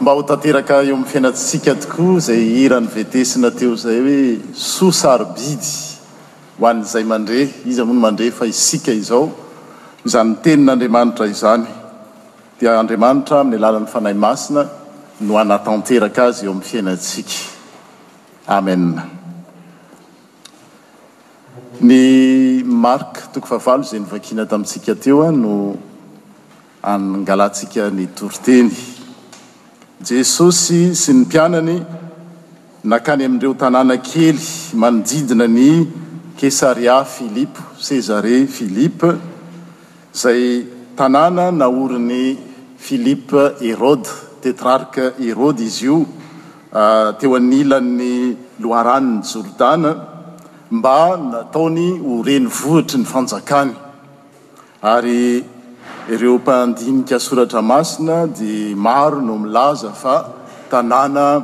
Mba ho tanteraka eo amin'ny fiainantsika tokoa izay hira novetesina teo izay hoe soa sarobidy ho an'izay mandre, iza moa no mandre fa isika izao, izany tenin'Andriamanitra izany dia Andriamanitra amin'ny alalan'ny Fanahy Masina no hanatanteraka azy eo amin'ny fiainantsika. Amen. Ny Marc toko fahavalo izay novakiana tamintsika teo no Hangalantsika ny toriteny. Jesosy sy ny mpianany nakany amin'ireo tanàna kely manodidina an'i Kesaria Filipo, Césarée Philippe, izay tanàna naorin'i Philippe Hérode, Tetrarka Hérode izy io, teo anilan'ny Loharanon'i Jordana, mba nataony ho renivohitry ny fanjakany. Ary ireo mpandinika soratra masina dia maro no milaza fa tanàna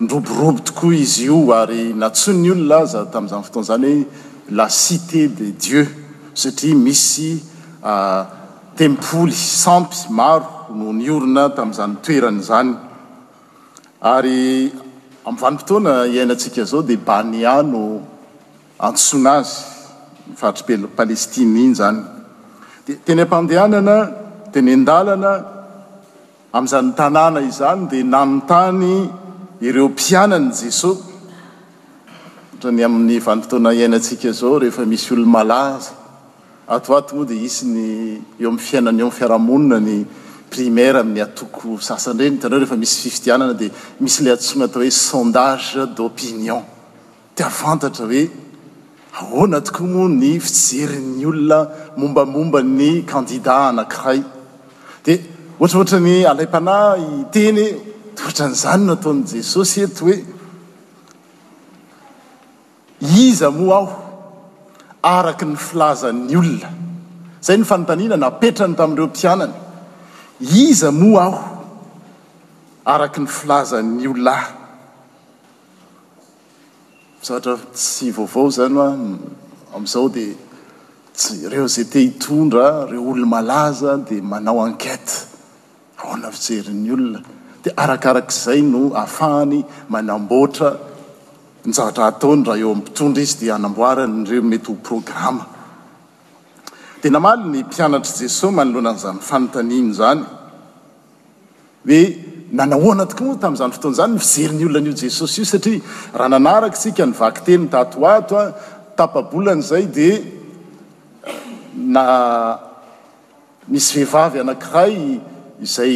niroborobo tokoa izy io, ary nantsoin'ny olona aza tamin'izany fotoana izany hoe La Cité des Dieux, satria misy tempoly, sampy, maro no niorina tamin'izany toerana izany. Ary amin'ny vanim-potoana iainantsika izao dia Bania no. antsoina azy, ny faritry Palestina iny izany, dia teny am-pandehanana, teny an-dalana amin'izany tanàna izany dia nanontany ireo mpianany Jesoa, ohatran'ny amin'ny vanim-potoana iainantsika izao rehefa misy olona malaza, ato ho ato moa dia hisy ny eo amin'ny fiainana eo amin'ny fiarahamonina ny primaire amin'ny atoko sasany ireny, hitanao rehefa misy fifidianana dia misy ilay antsoina atao hoe sondage d'opinion. Te hahafantatra hoe ahoana tokoa moa ny fijerin'ny olona mombamomba ny kandidà anankiray, dia ohatrohatry ny alaim-panahy hiteny hoe, Dia ohatran'izany no ataon'i Jesosy eto hoe, Iza moa aho? araka ny filazan'ny olona. Izay no fanontaniana napetrany tamin'ireo mpianany. Iza moa aho araka ny filazan'ny olaa? Zatra tsy vaovao zany hoa amizao de jereo ze te hitondra reo olona malaza de manao enquete ahoana fijerin'ny olona de arakarak'izay no afahany manamboatra ny zavatra ataony raha eo amin'ny mpitondra izy de anamboarany reo mety ho programa de namaly ny mpianatr'i Jesoa manoloana an'izany fanontaniany zany Hoe nanahoana tokoa moa tamin'izany fotoana izany ny fijerin'ny olona an'io Jesosy io, satria raha nanaraka isika ny vakiteny tato ho ato, tapa-bolana izay dia na nisy vehivavy anankiray izay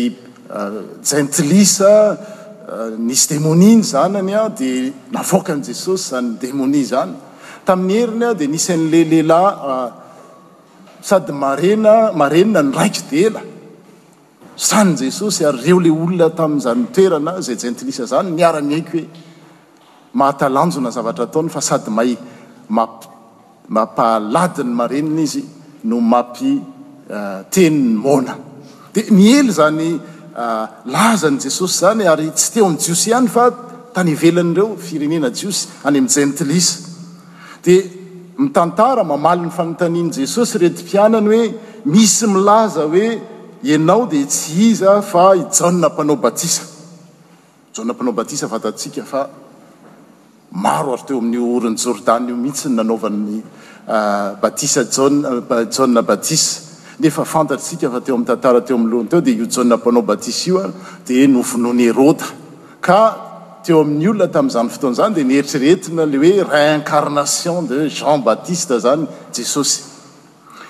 jentilisa nisy demonia ny zanany dia navoakan'i Jesosy izany demonia izany tamin'ny heriny, dia nisy an'ilay lehilahy sady marena marenina no raiki-dela. Zany Jesosy ary reo le olona tam zany toerana zay jentilisa zany miara miaiky hoe mahatalanjona zavatra ataony fa sady mahay map mapalady ny marenina izy no mapi teny ny moana. De niely zany lazany Jesosy zany ary tsy teo am jiosy ihany fa tany ivelany reo firenena jiosy any am jentilisa. Dia mitantara, mamaly ny fanontanian'i Jesosy ireto mpianany hoe, Misy milaza hoe ianao dia tsy iza fa i Jaona Mpanao Batisa. Jaona Mpanao Batisa fantatsika fa maro ary teo amin'io orin'i Jordana io mihitsy ny nanaovan'ny batisa Jaona Batisa. Nefa fantatsika fa teo amin'ny tantara teo amin'ny lohany teo dia io Jaona Mpanao Batisa io dia novonoin'i Heroda. Ka teo amin'ny olona tamin'izany fotoana izany dia nieritreretina ilay hoe réincarnation de Jean Baptiste izany Jesosy.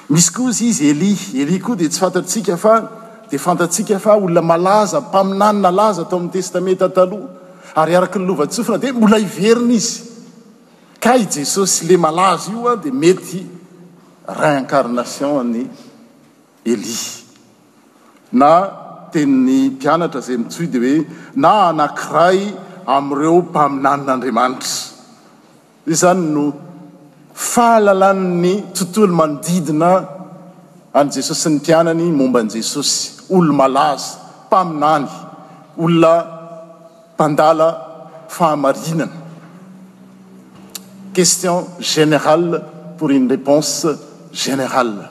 Misy koa ozy izy Elia. Elia koa dia tsy fantatsika fa dia fantatsika fa olona malaza, mpaminany nalaza tao amin'ny Testamenta Taloha ary araka ny lovantsofina dia mbola hiverina izy. Ka i Jesosy le malaza io dia mety réincarnation an'i Elia. Na tenin'ny mpianatra izay mitsoy dia hoe na anankiray amin'ireo mpaminanin'Andriamanitra. Izany no fahalalan'ny tontolo manodidina an'i Jesosy sy ny mpianany momba an'i Jesosy, olo-malaza, mpaminany, olona mpandala fahamarinana. Question générale pour une réponse générale.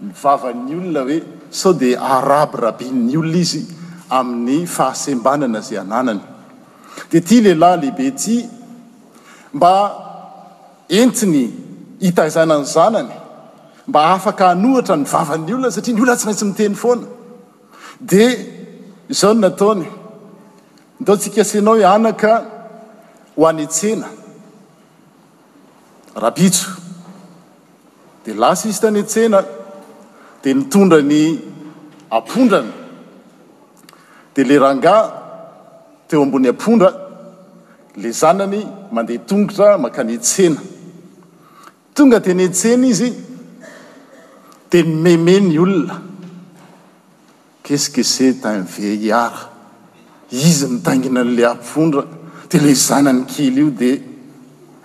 ny vavan'ny olona hoe sao dia harabirabin'ny olona izy amin'ny fahasembanana izay ananany. Dia ity lehilahy lehibe ity mba entiny hitaizana ny zanany mba afaka hanohitra ny vavan'ny olona satria ny olona tsy maintsy miteny foana. Dia izao no nataony, Ndao tsika sy ianao hianaka ho any an-tsena. Rabitso dia lasa izy tany an-tsena dia nitondra ny apondrany dia le rangahy teo ambony apondra le zanany mandeha tongotra makany an-tsena tonga teny an-tsena izy dia nimeme ny olona Qu'est-ce que c'est un vieillard? Izy mitaingina an'ilay apondra, dia ilay zanany kely io dia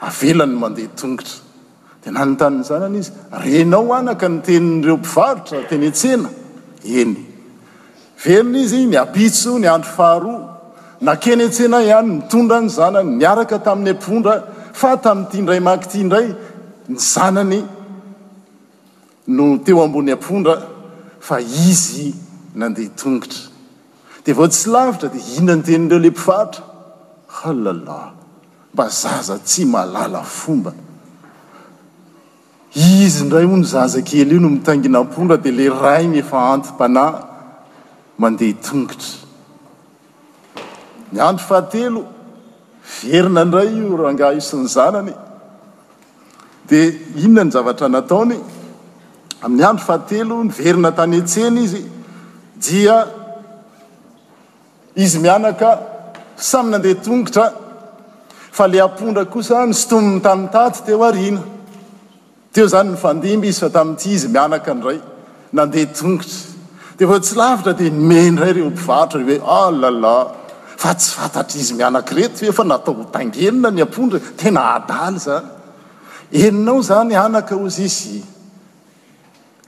avelany mandeha tongotra. Dia nanontany ny zanany izy, Renao anaka ny tenin'ireo mpivarotra teny an-tsena? Eny. Velona izy, ny ampitso, ny andro faharoa. Nankeny an-tsena ihany, nitondra ny zanany, niaraka tamin'ny apondra, fa tamin'ity indray maky ity indray, ny zanany, no teo ambony apondra fa izy nandeha tongotra dia vao tsy lavitra dia hinan ten'ireo le mpivarotra halala mba zaza tsy malala fomba izy indray hono zaza kely io no mitaingina apondra dia le rainy efa anti panahy mandeha tongotra. Ny andro fahatelo, hiverina indray io rangahy io sy ny zanany. Dia inona ny zavatra nataony? Amin'ny andro fahatelo, niverina tany an-tsena izy, dia izy mianaka samy nandeha tongotra, fa le apondra kosa nisintominy tany taty teo aoriana. Teo izany nifandimby izy fa tamin'ity izy mianaka indray nandeha tongotra. Dia vao tsy lavitra dia nomeny indray ireo mpivarotra hoe ah la la! fa tsy fantatr'izy mianaka ireto ve fa natao ho taingenina ny ampondra? Tena adala izany! Henonao izany anaka hozy izy.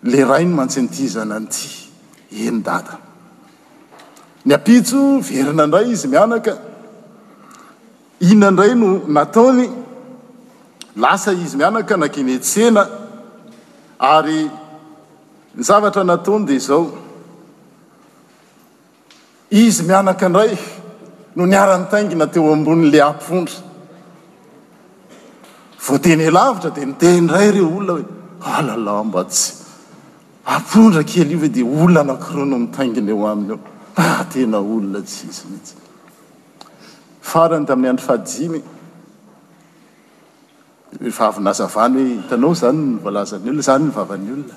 Le rainy mantsy an'ity zanany ity. Eny dada. Ny ampitso verina indray izy mianaka. Inona indray no nataony? Lasa izy mianaka nankeny tsena ary ny zavatra nataony dia izao, izy mianaka indray no niara-nitaingina teo ambonin'ilay apondra. Vao dia nialavitra dia niteny indray ireo olona hoe, alalà mba tsy apondra kely io ve dia olona anankiroa no mitaingina eo aminy eo, ah tena olona tsy izy mihitsy. Farany tamin'ny andro fahadimy, rehefa avy nazavany hoe hitanao izany no voalazan'ny olona, izany no vavan'ny olona,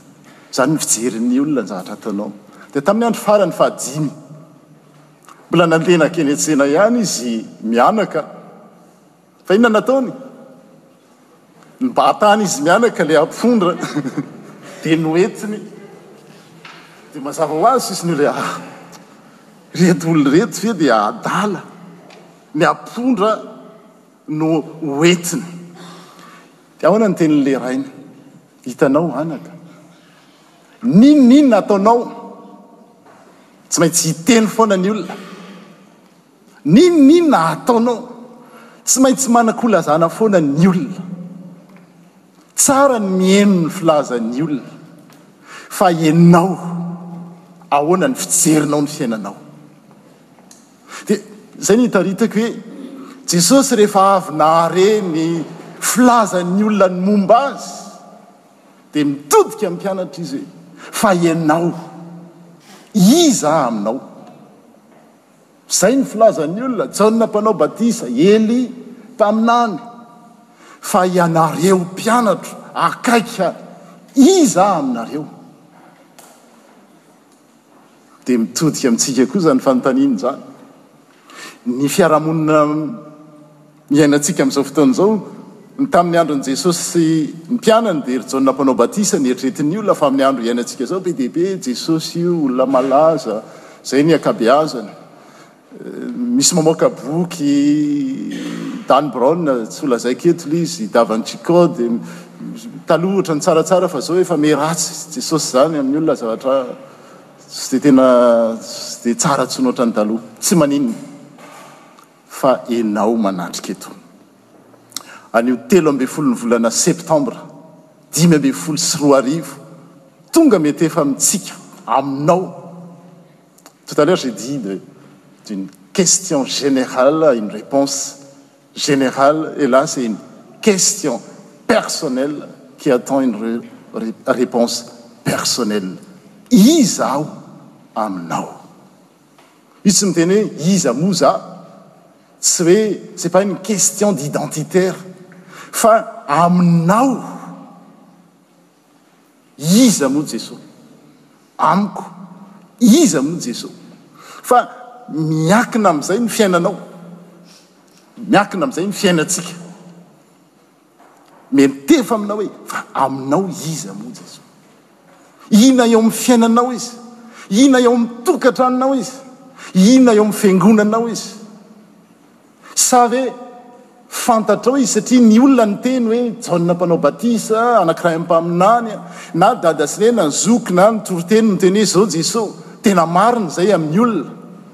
izany no fijerin'ny olona ny zavatra ataonao. Dia tamin'ny andro farany fahadimy, mbola nandeha nankeny an-tsena ihany izy mianaka, Fa inona nataony? Nibahatany izy mianaka ilay ampondra dia noentiny. Dia mazava ho azy sisiny hoe ah, ireto olona ireto ve dia adala? Ny ampondra no hoentiny. Dia ahoana ny tenin'ilay rainy? Hitanao anaka, n'inon'inona ataonao tsy maintsy hiteny foana ny olona. N'inon'inona ataonao, tsy maintsy manan-kolazana foana ny olona. Tsara ny mihaino ny filazan'ny olona, fa ianao, ahoana ny fijerinao ny fiainanao? Dia izay no itaritako hoe, Jesosy rehefa avy nahare ny filazan'ny olona ny momba Azy, dia mitodika amin'ny mpianatra Izy hoe, Fa ianao, iza aminao? Izay ny filazan'ny olona, Jaona Mpanao Batisa, Elia mpaminany, fa ianareo mpianatro akaiky ahy, iza aminareo? Dia mitodika amintsika koa izany fanontaniana izany. Ny fiarahamonina. Iainantsika amin'izao fotoana izao. Ny tamin'ny andron'i Jesosy sy ny mpianany dia ry Jaona Mpanao Batisa no eritreretin'ny olona fa amin'ny andro iainantsika izao be dia be Jesosy io, olona malaza, izay ny ankabeazany. Misy mamoaka boky, Dan Brown, tsy ho lazaiko eto ilay izy, Da Vinci Code, taloha ohatran'ny tsaratsara fa izao efa miharatsy Jesosy izany amin'ny olona, zavatra tsy dia tena tsy dia tsara intsony ohatran'ny taloha. Tsy maninona. fa enao manatrika eto. Anio telo ambin'ny folo ny volana septambra dimy ambin'ny folo sy roa arivo, tonga mety efa amintsika, aminao. Tout à l'heure j'ai dit de, d'une question générale à une réponse générale et là c'est une question personnelle qui attend une re, re, réponse personnelle. Iza aho aminao? Io tsy miteny hoe iza moa za, tsy hoe c'est pas une question d'identitaire fa aminao iza moa Jesoa, amiko iza moa Jesoa fa miakina amin'izay ny fiainanao, miakina amin'izay ny fiainantsika. Miantefa aminao hoe fa aminao Izy hamonjy anzao. Inona eo amin'ny fiainanao Izy? Inona eo amin'ny tokantranonao Izy? Inona eo amin'ny fiangonanao Izy? Sa ve fantatrao Izy satria ny olona niteny hoe Jaona Mpanao Batisa, anankiray amin'ny mpaminany, na dada sy nena, ny zoky na ny toriteny no niteny hoe izao Jesoa. Tena marina izay amin'ny olona.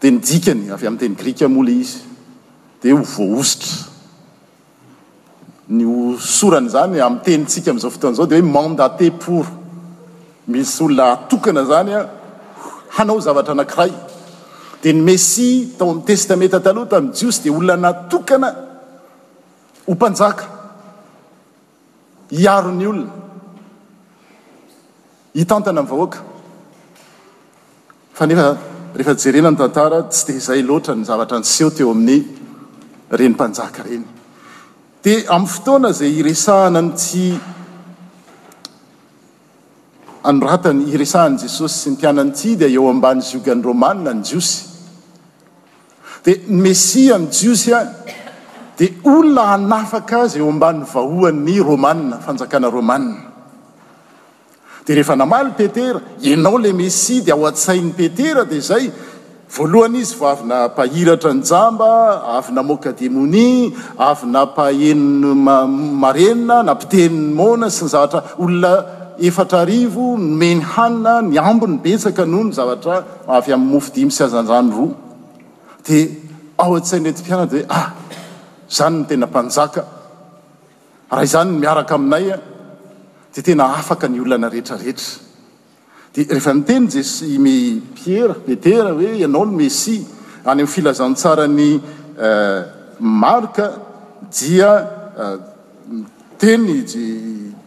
dia ny dikany avy amin'ny teny grika moa ilay izy dia ho voahosotra. Ny hosorana izany amin'ny tenintsika amin'izao fotoana izao dia hoe mandater pour. Misy olona hatokana izany hanao zavatra anankiray. Dia ny Mesia tao amin'ny Testamenta Taloha tamin'ny Jiosy dia olona natokana ho mpanjaka. hiaro ny olona, hitantana ny vahoaka. Fa nefa rehefa jerena ny tantara, tsy dia izay loatra ny zavatra niseho teo amin'ny reny mpanjaka reny. Dia amin'ny fotoana izay hiresahana an'ity anoratany, hiresahany Jesosy sy ny mpianany ity, dia eo ambany ziogan'ny Romana ny Jiosy. Dia ny Mesia amin'ny Jiosy ihany dia olona hanafaka azy eo ambany vahoan'ny Romana, fanjakana Romana. Dia rehefa namaly Petera, ianao ilay Mesia, dia ao an-tsain'i Petera dia izay, voalohany izy vao avy nampahiratra ny jamba, avy namoaka demonia, avy nampaheno ny marena, nampiteny ny moana sy ny zavatra, olona efatra arivo nomeny hanina, ny ambiny betsaka noho ny zavatra avy amin'ny mofo dimy sy hazandrano roa dia ao an-tsain'ireto mpianatra hoe ah! izany no tena mpanjaka, raha izany no miaraka aminay dia tena afaka ny olana rehetra rehetra. Dia rehefa niteny Jesosy i Me Piera, Petera hoe ianao no Mesia, any amin'ny filazantsaran'i Marka dia Niteny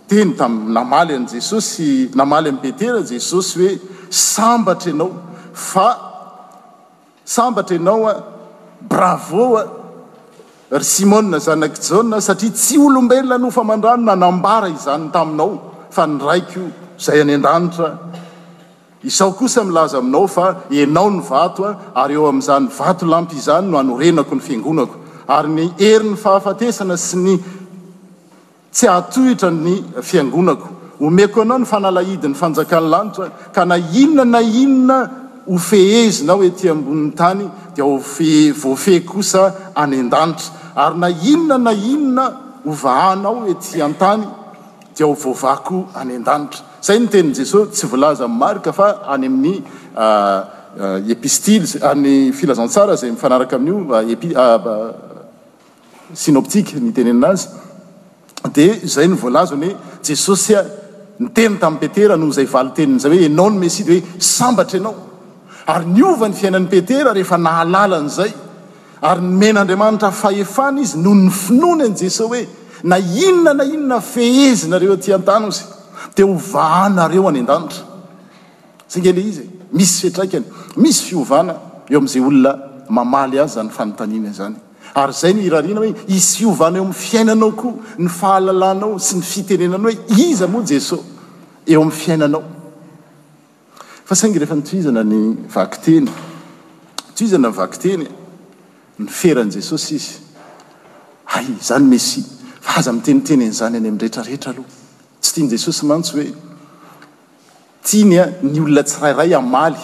teny tamin'i, namaly an'i Jesosy, namaly an'i Petera Jesosy hoe, Sambatra ianao fa, sambatra ianao a, bravo a, ry Simona zanak'i Jaona, satria tsy olombelona no famandrano nanambara izany taminao, fa ny Raiko izay any an-danitra. Izaho kosa milaza aminao fa ianao no vato ary eo amin'izany vatolampy izany no hanorenako ny fiangonako ary ny herin'ny fahafatesana sy ny tsy hahatohitra ny fiangonako. Omeko anao ny fanalahidin'ny fanjakan'ny lanitra ka na inona na inona hofehezinao ety ambonin'ny tany dia ho voafehy kosa any an-danitra ary na inona na inona hovahanao ety an-tany dia ho voavako any an-danitra. Izay ny tenin'i Jesosy, tsy voalaza amin'i Marka fa any amin'ny Epistily, ny Filazantsara izay mifanaraka amin'io, Epi, Synoptique ny itenenana azy, dia izay no voalaza hoe Jesosy niteny tamin'i Petera noho izay valin-teniny izay hoe Ianao no Mesia dia hoe sambatra ianao. Ary niova ny fiainan'i Petera rehefa nahalala an'izay. Ary nomen'Andriamanitra fahefana izy noho ny finoany an'i Jesoa hoe, Na inona na inona fehezinareo aty an-tany ozy, dia hovahanareo any an-danitra. Singa ilay izy e! Misy fiantraikany, misy fiovana eo amin'izay olona mamaly azy izany fanontaniana izany. Ary izay no irariana hoe hisy fiovana eo amin'ny fiainanao koa, ny fahalalanao sy ny fitenenanao hoe iza moa Jesoa eo amin'ny fiainanao. Fa saingy rehefa nitohizana ny vakiteny, nitohizana ny vakiteny, noferan'i Jesosy izy. Hay, izaho no Mesia. Fa aza miteniteny an'izany any amin'ny rehetra rehetra aloha. Tsy tian'i Jesosy mantsy hoe tiany ny olona tsirairay hamaly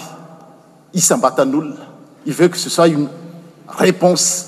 isam-batan'olona. Il veut que ce soit une réponse.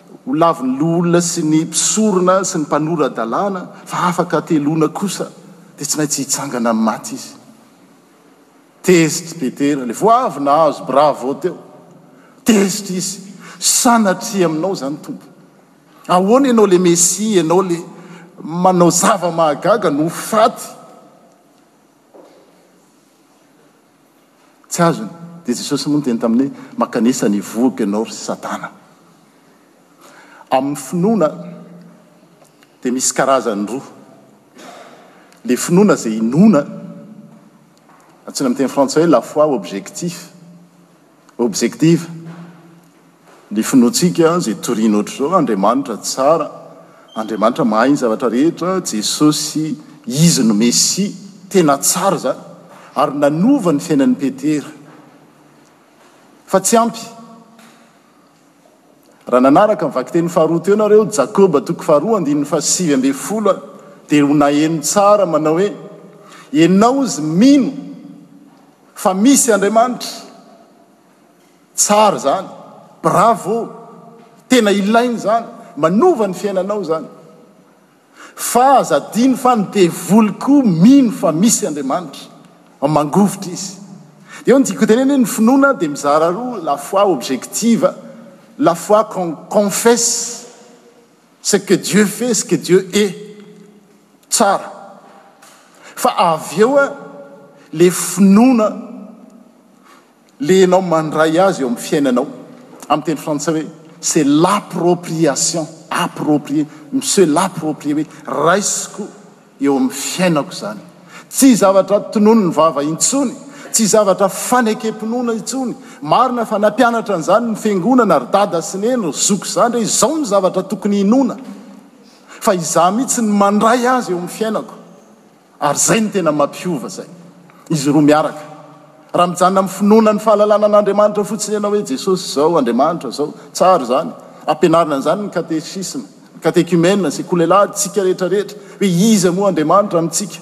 Ho lavon'ny loholona sy ny mpisorona sy ny mpanora-dalàna, fa afaka hateloana kosa, dia tsy maintsy hitsangana amin'ny maty izy. Tezitr'i Petera, ilay vao avy nahazo bravo teo. Tezitra izy. Sanatria aminao izany, Tompo. Ahoana ianao ilay Mesia, ianao ilay manao zava-mahagaga no ho faty? Tsy azony. Dia Jesosy moa niteny taminy hoe, Mankanesa ny voako ianao ry Satana. Amin'ny finoana dia misy karazany roa. Ilay finoana izay inoana, antsoina amin'ny teny frantsay hoe la foi objectif. Objectif, Ny finoantsika izay toriany ohatr'izao, Andriamanitra tsara, Andriamanitra mahay ny zavatra rehetra, Jesosy Izy no Mesia, tena tsara izany ary nanova ny fiainan'i Petera. Fa tsy ampy. Raha nanaraka ny vakiteny faharoa teo ianareo, Jakoba toko faharoa andininy fahasivy ambin'ny folo, dia ho naheno tsara manao hoe, Ianao izy mino fa misy Andriamanitra. Tsara izany. Bravo. Tena ilaina izany. Manova ny fiainanao izany. Fa aza adino fa ny devoly koa mino fa misy Andriamanitra, mangovitra izy. Dia eo ny tiako hotenena hoe ny finoana dia mizara roa, la foi objective, la foi qu'on confesse ce que Dieu fait, ce que Dieu est. Tsara. Fa avy eo an, le finoana Ilay ianao mandray azy eo amin'ny fiainanao, amin'ny teny frantsay hoe c'est l'appropriation, approprier, mi se l'approprier, hoe raisiko eo amin'ny fiainako izany. Tsy zavatra tononin'ny vava intsony, tsy zavatra fanekem-pinoana intsony. Marina fa nampianatra an'izany ny fiangonana, ry dada sy neny, ry zoky zandry hoe izao no zavatra tokony hinoana. Fa izaho mihitsy no mandray azy eo amin'ny fiainako. Ary izay no tena mampiova izay. Izy roa miaraka. Raha mijanona amin'ny finoana ny fahalalana an'Andriamanitra fotsiny ianao hoe Jesosy izao, Andriamanitra izao, tsara izany. Ampianarina an'izany ny katesisma, ny katekiomena, ny sekolelahy, tsika rehetra rehetra, hoe iza moa Andriamanitra amintsika.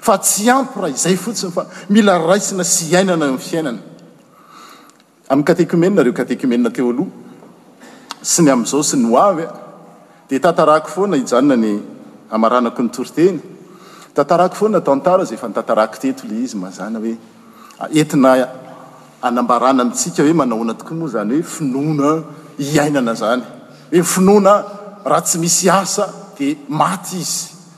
Fa tsy ampy raha izay fotsiny fa mila raisina sy iainana eo amin'ny fiainana. Amin'ny katekiomenina, ireo katekiomenina teo aloha sy ny amin'izao sy ny ho avy, dia tantarako foana, hijanona ny hamaranako ny toriteny, tantarako foana tantara izay efa notantarako teto, ilay izy mazàna hoe, entina hanambaràna amintsika hoe manahoana tokoa moa izany hoe finoana iainana izany, hoe finoana raha tsy misy asa dia maty izy.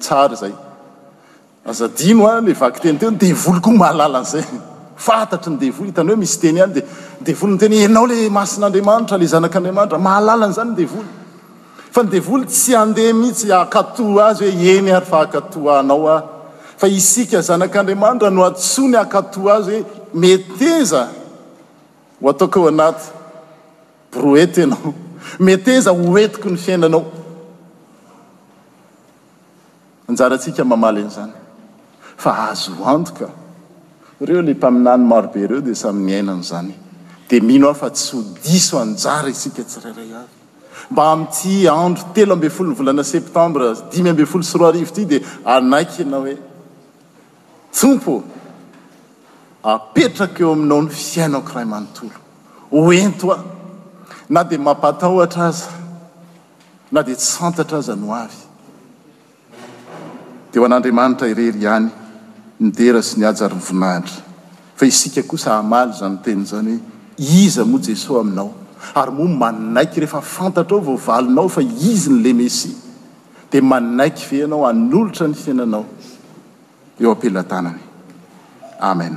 Tsara izay. Aza adino an le vakiteny teo, ny devoly koa mahalala an'izay. Fantatry ny devoly, hitanao hoe misy teny any dia ny devoly miteny hoe ianao le masin'Andriamanitra, le zanak'Andriamanitra, mahalala an'izany ny devoly. Fa ny devoly tsy handeha mihitsy hakato azy hoe eny ary fa hakato anao aho. Fa isika zanak'Andriamanitra no antsoiny hakato azy hoe meteza ho ataoko ao anaty. Brouette ianao. Meteza ho entiko ny fiainanao. Anjarantsika mamaly an'izany. Fa azo antoka, ireo ilay mpaminany maro be ireo dia samy niaina an'izany. Dia mino aho fa tsy ho diso anjara isika tsirairay avy. Mba amin'ity andro telo ambin'ny folon'ny volana septambra dimy ambin'ny folo sy roa arivo ity dia hanaiky ianao hoe. Tompo ô, apetrako eo aminao ny fiainako iray manontolo. Hoento aho, na dia mampatahotra aza, na dia tsy fantatra aza ny ho avy. Dia ho an'Andriamanitra irery ihany ny dera sy ny haja ary ny voninahitra. Fa isika kosa hamaly izany teny izany hoe, Iza moa Jesoa aminao? Ary moa manaiky rehefa fantatrao voavalinao fa Izy no le Mesia? dia manaiky ve ianao hanolotra ny fiainanao eo am-pelatanany? Amen.